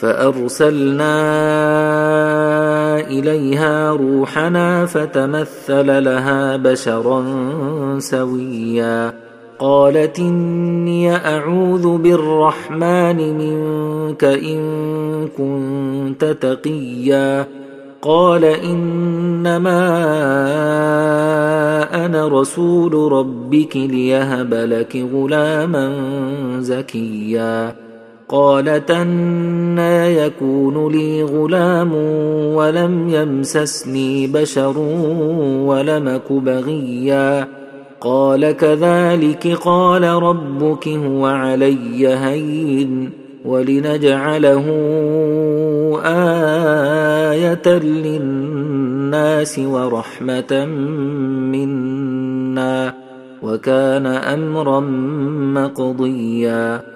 فأرسلنا إليها روحنا فتمثل لها بشرا سويا. قالت إني أعوذ بالرحمن منك إن كنت تقيا. قال إنما أنا رسول ربك ليهب لك غلاما زكيا. قالت أنا يكون لي غلام ولم يمسسني بشر ولمك بغيا. قال كذلك قال ربك هو علي هين ولنجعله آية للناس ورحمة منا وكان أمرا مقضيا.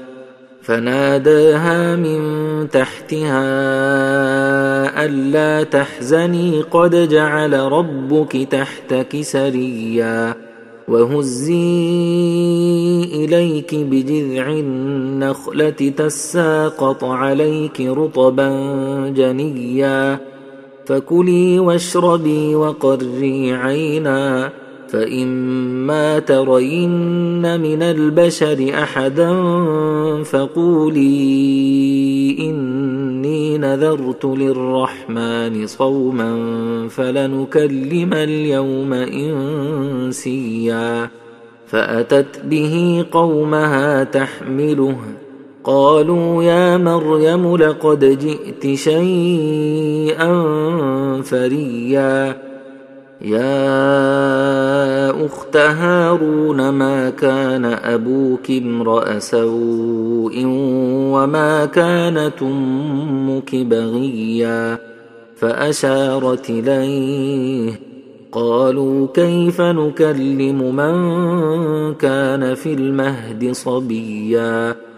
فناداها من تحتها ألا تحزني قد جعل ربك تحتك سريا وهزي إليك بجذع النخلة تساقط عليك رطبا جنيا فكلي واشربي وقري عينا فإما ترين من البشر أحدا فقولي إني نذرت للرحمن صوما فلنكلم اليوم إنسيا فأتت به قومها تحمله قالوا يا مريم لقد جئت شيئا فريا يا أخت هارون ما كان أبوك امرأ سوء وما كانت أمك بغيا فأشارت إليه قالوا كيف نكلم من كان في المهد صبيا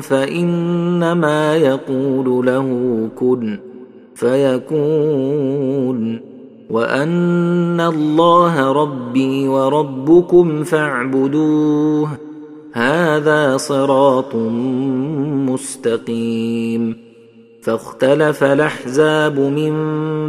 فإنما يقول له كن فيكون وأن الله ربي وربكم فاعبدوه هذا صراط مستقيم فاختلف الأحزاب من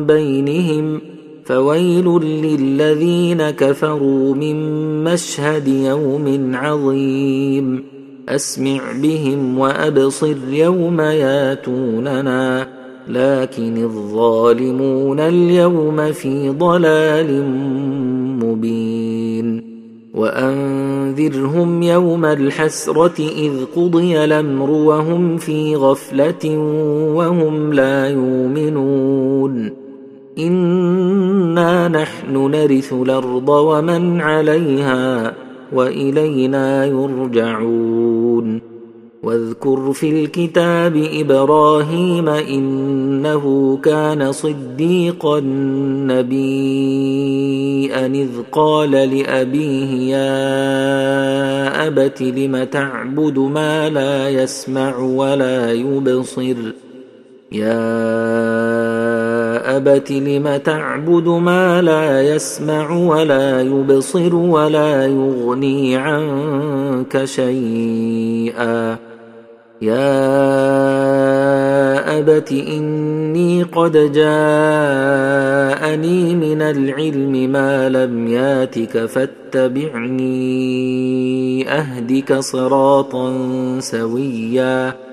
بينهم فويل للذين كفروا من مشهد يوم عظيم أسمع بهم وأبصر يوم ياتوننا لكن الظالمون اليوم في ضلال مبين. وأنذرهم يوم الحسرة إذ قضي الأمر وهم في غفلة وهم لا يؤمنون. إنا نحن نرث الأرض ومن عليها وإلينا يرجعون. واذكر في الكتاب إبراهيم إنه كان صديقا نبيا إذ قال لأبيه يا أبت لم تعبد ما لا يسمع ولا يبصر؟ يا أبت لم تعبد ما لا يسمع ولا يبصر ولا يغني عنك شيئا يا أبت إني قد جاءني من العلم ما لم ياتك فاتبعني أهدك صراطا سويا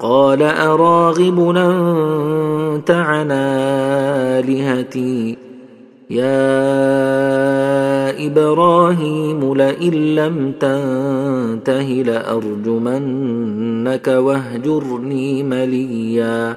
قال أراغب أنت عن آلهتي؟ يا إبراهيم لئن لم تنته لأرجمنك واهجرني مليا.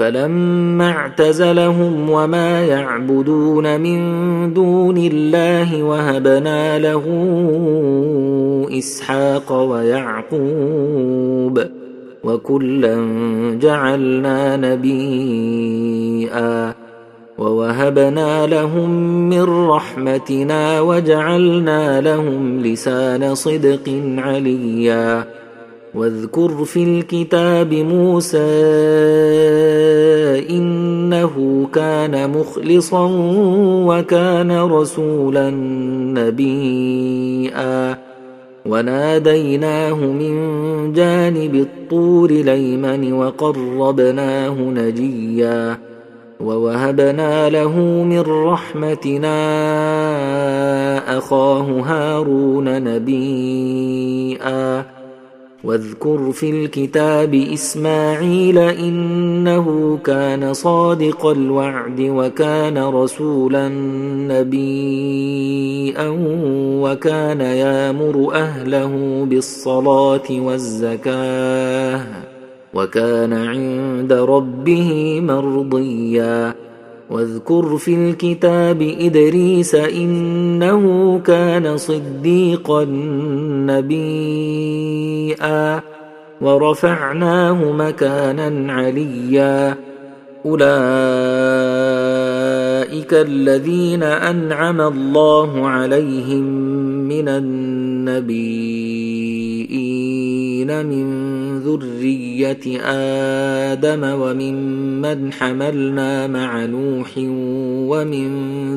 فلما اعتزلهم وما يعبدون من دون الله وهبنا له إسحاق ويعقوب وكلا جعلنا نبيئا ووهبنا لهم من رحمتنا وجعلنا لهم لسان صدق عليا واذكر في الكتاب موسى إنه كان مخلصا وكان رسولا نبيا. وناديناه من جانب الطور ليمن وقربناه نجيا. ووهبنا له من رحمتنا أخاه هارون نبيا. واذكر في الكتاب إسماعيل إنه كان صادق الوعد وكان رسولا نبيا وكان يامر أهله بالصلاة والزكاة وكان عند ربه مرضيا. واذكر في الكتاب إدريس إنه كان صديقا نبيا ورفعناه مكانا عليا. أولئك الذين أنعم الله عليهم من النبيين من ذرية آدم وممن حملنا مع نوح ومن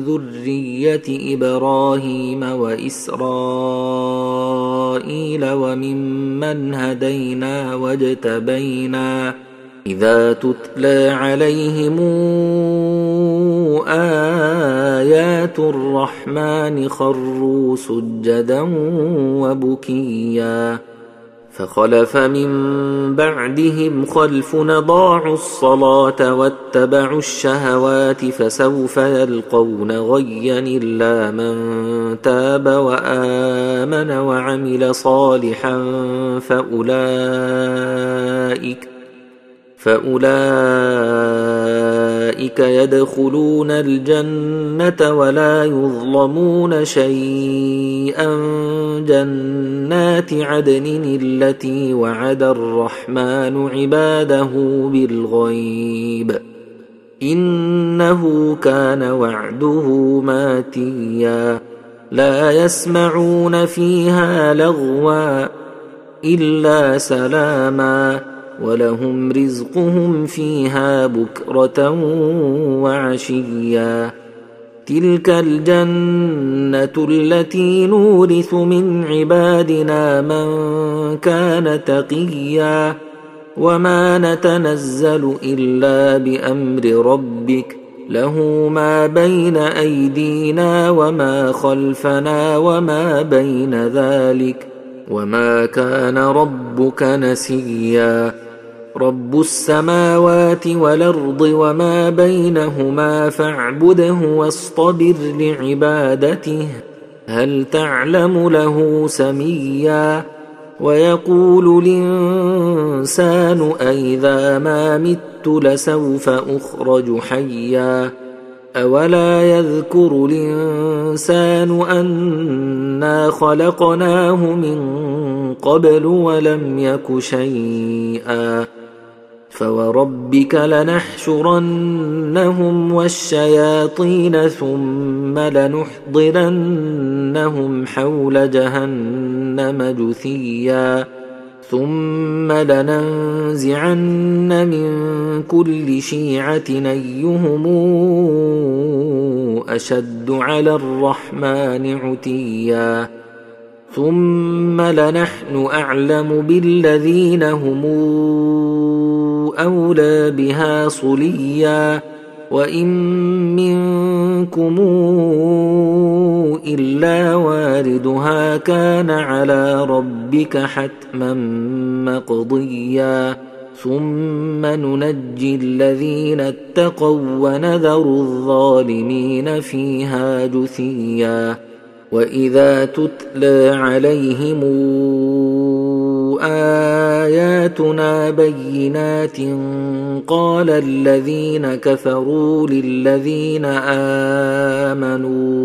ذرية إبراهيم وإسرائيل وممن هدينا واجتبينا إذا تتلى عليهم آيات الرحمن خروا سجدا وبكيا فخلف من بعدهم خلف نضاعوا الصلاة واتبعوا الشهوات فسوف يلقون غيا إلا من تاب وآمن وعمل صالحا فأولئك فأولئك يدخلون الجنة ولا يظلمون شيئا جنات عدن التي وعد الرحمن عباده بالغيب إنه كان وعده ماتيا لا يسمعون فيها لغوا إلا سلاماً ولهم رزقهم فيها بكرة وعشيا. تلك الجنة التي نورث من عبادنا من كان تقيا. وما نتنزل إلا بأمر ربك. له ما بين أيدينا وما خلفنا وما بين ذلك. وما كان ربك نسيا. رب السماوات والارض وما بينهما فاعبده واصطبر لعبادته هل تعلم له سميا ويقول الانسان أإذا ما مت لسوف اخرج حيا اولا يذكر الانسان انا خلقناه من قبل ولم يك شيئا فوربك لنحشرنهم والشياطين ثم لنحضرنهم حول جهنم جثيا ثم لننزعن من كل شيعه ايهم اشد على الرحمن عتيا ثم لنحن اعلم بالذين هم أولى بها صليا وإن منكم إلا واردها كان على ربك حتما مقضيا ثم ننجي الذين اتقوا ونذر الظالمين فيها جثيا وإذا تتلى عليهم آياتنا بينات قال الذين كفروا للذين آمنوا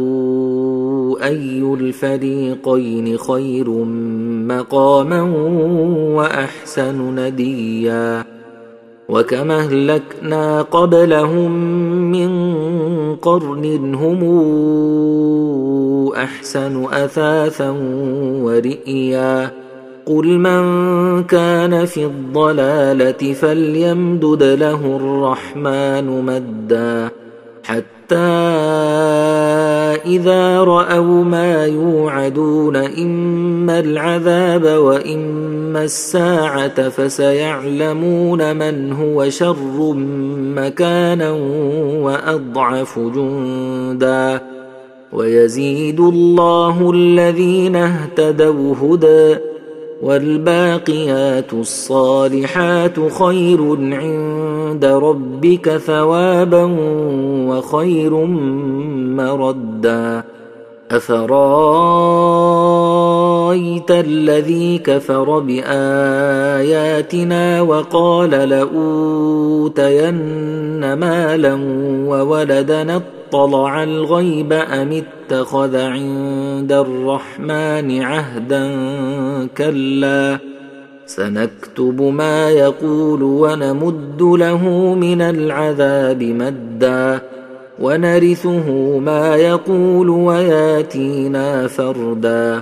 أي الفريقين خير مقاما وأحسن نديا وكما أهلكنا قبلهم من قرن هم أحسن أثاثا ورئيا قل من كان في الضلاله فليمدد له الرحمن مدا حتى اذا راوا ما يوعدون اما العذاب واما الساعة فسيعلمون من هو شر مكانا واضعف جندا ويزيد الله الذين اهتدوا هدى والباقيات الصالحات خير عند ربك ثوابا وخير مردا. أفرأيت الذي كفر بآياتنا وقال لأوتين مالا وولدنا اطلع الغيب ام اتخذ عند الرحمن عهدا كلا سنكتب ما يقول ونمد له من العذاب مدا ونرثه ما يقول وياتينا فردا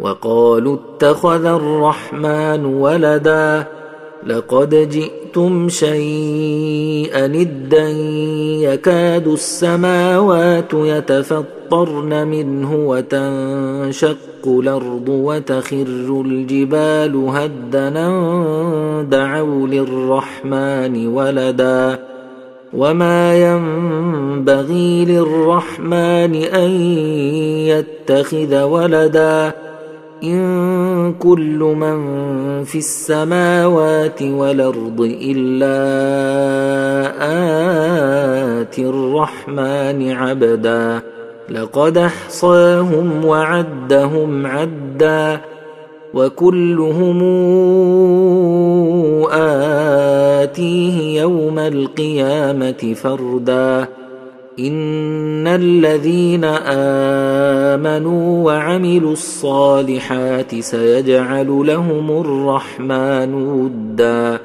وقالوا اتخذ الرحمن ولدا لقد جئتم شيئا ادا يكاد السماوات يتفطرن منه وتنشق الأرض وتخر الجبال هدنا. دعوا للرحمن ولدا. وما ينبغي للرحمن أن يتخذ ولدا. إن كل من في السماوات والأرض إلا آتي الرحمن عبدا. لقد أحصاهم وعدهم عدا وكلهم آتيه يوم القيامة فردا. ان الذين امنوا وعملوا الصالحات سيجعل لهم الرحمن ودا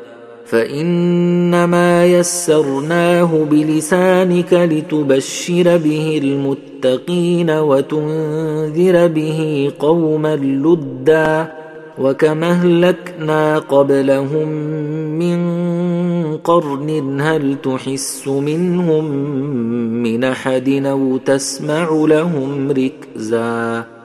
فانما يسرناه بلسانك لتبشر به المتقين وتنذر به قوما لدا وكما اهلكنا قبلهم قرن هل تحس منهم من أحد أو تسمع لهم ركزا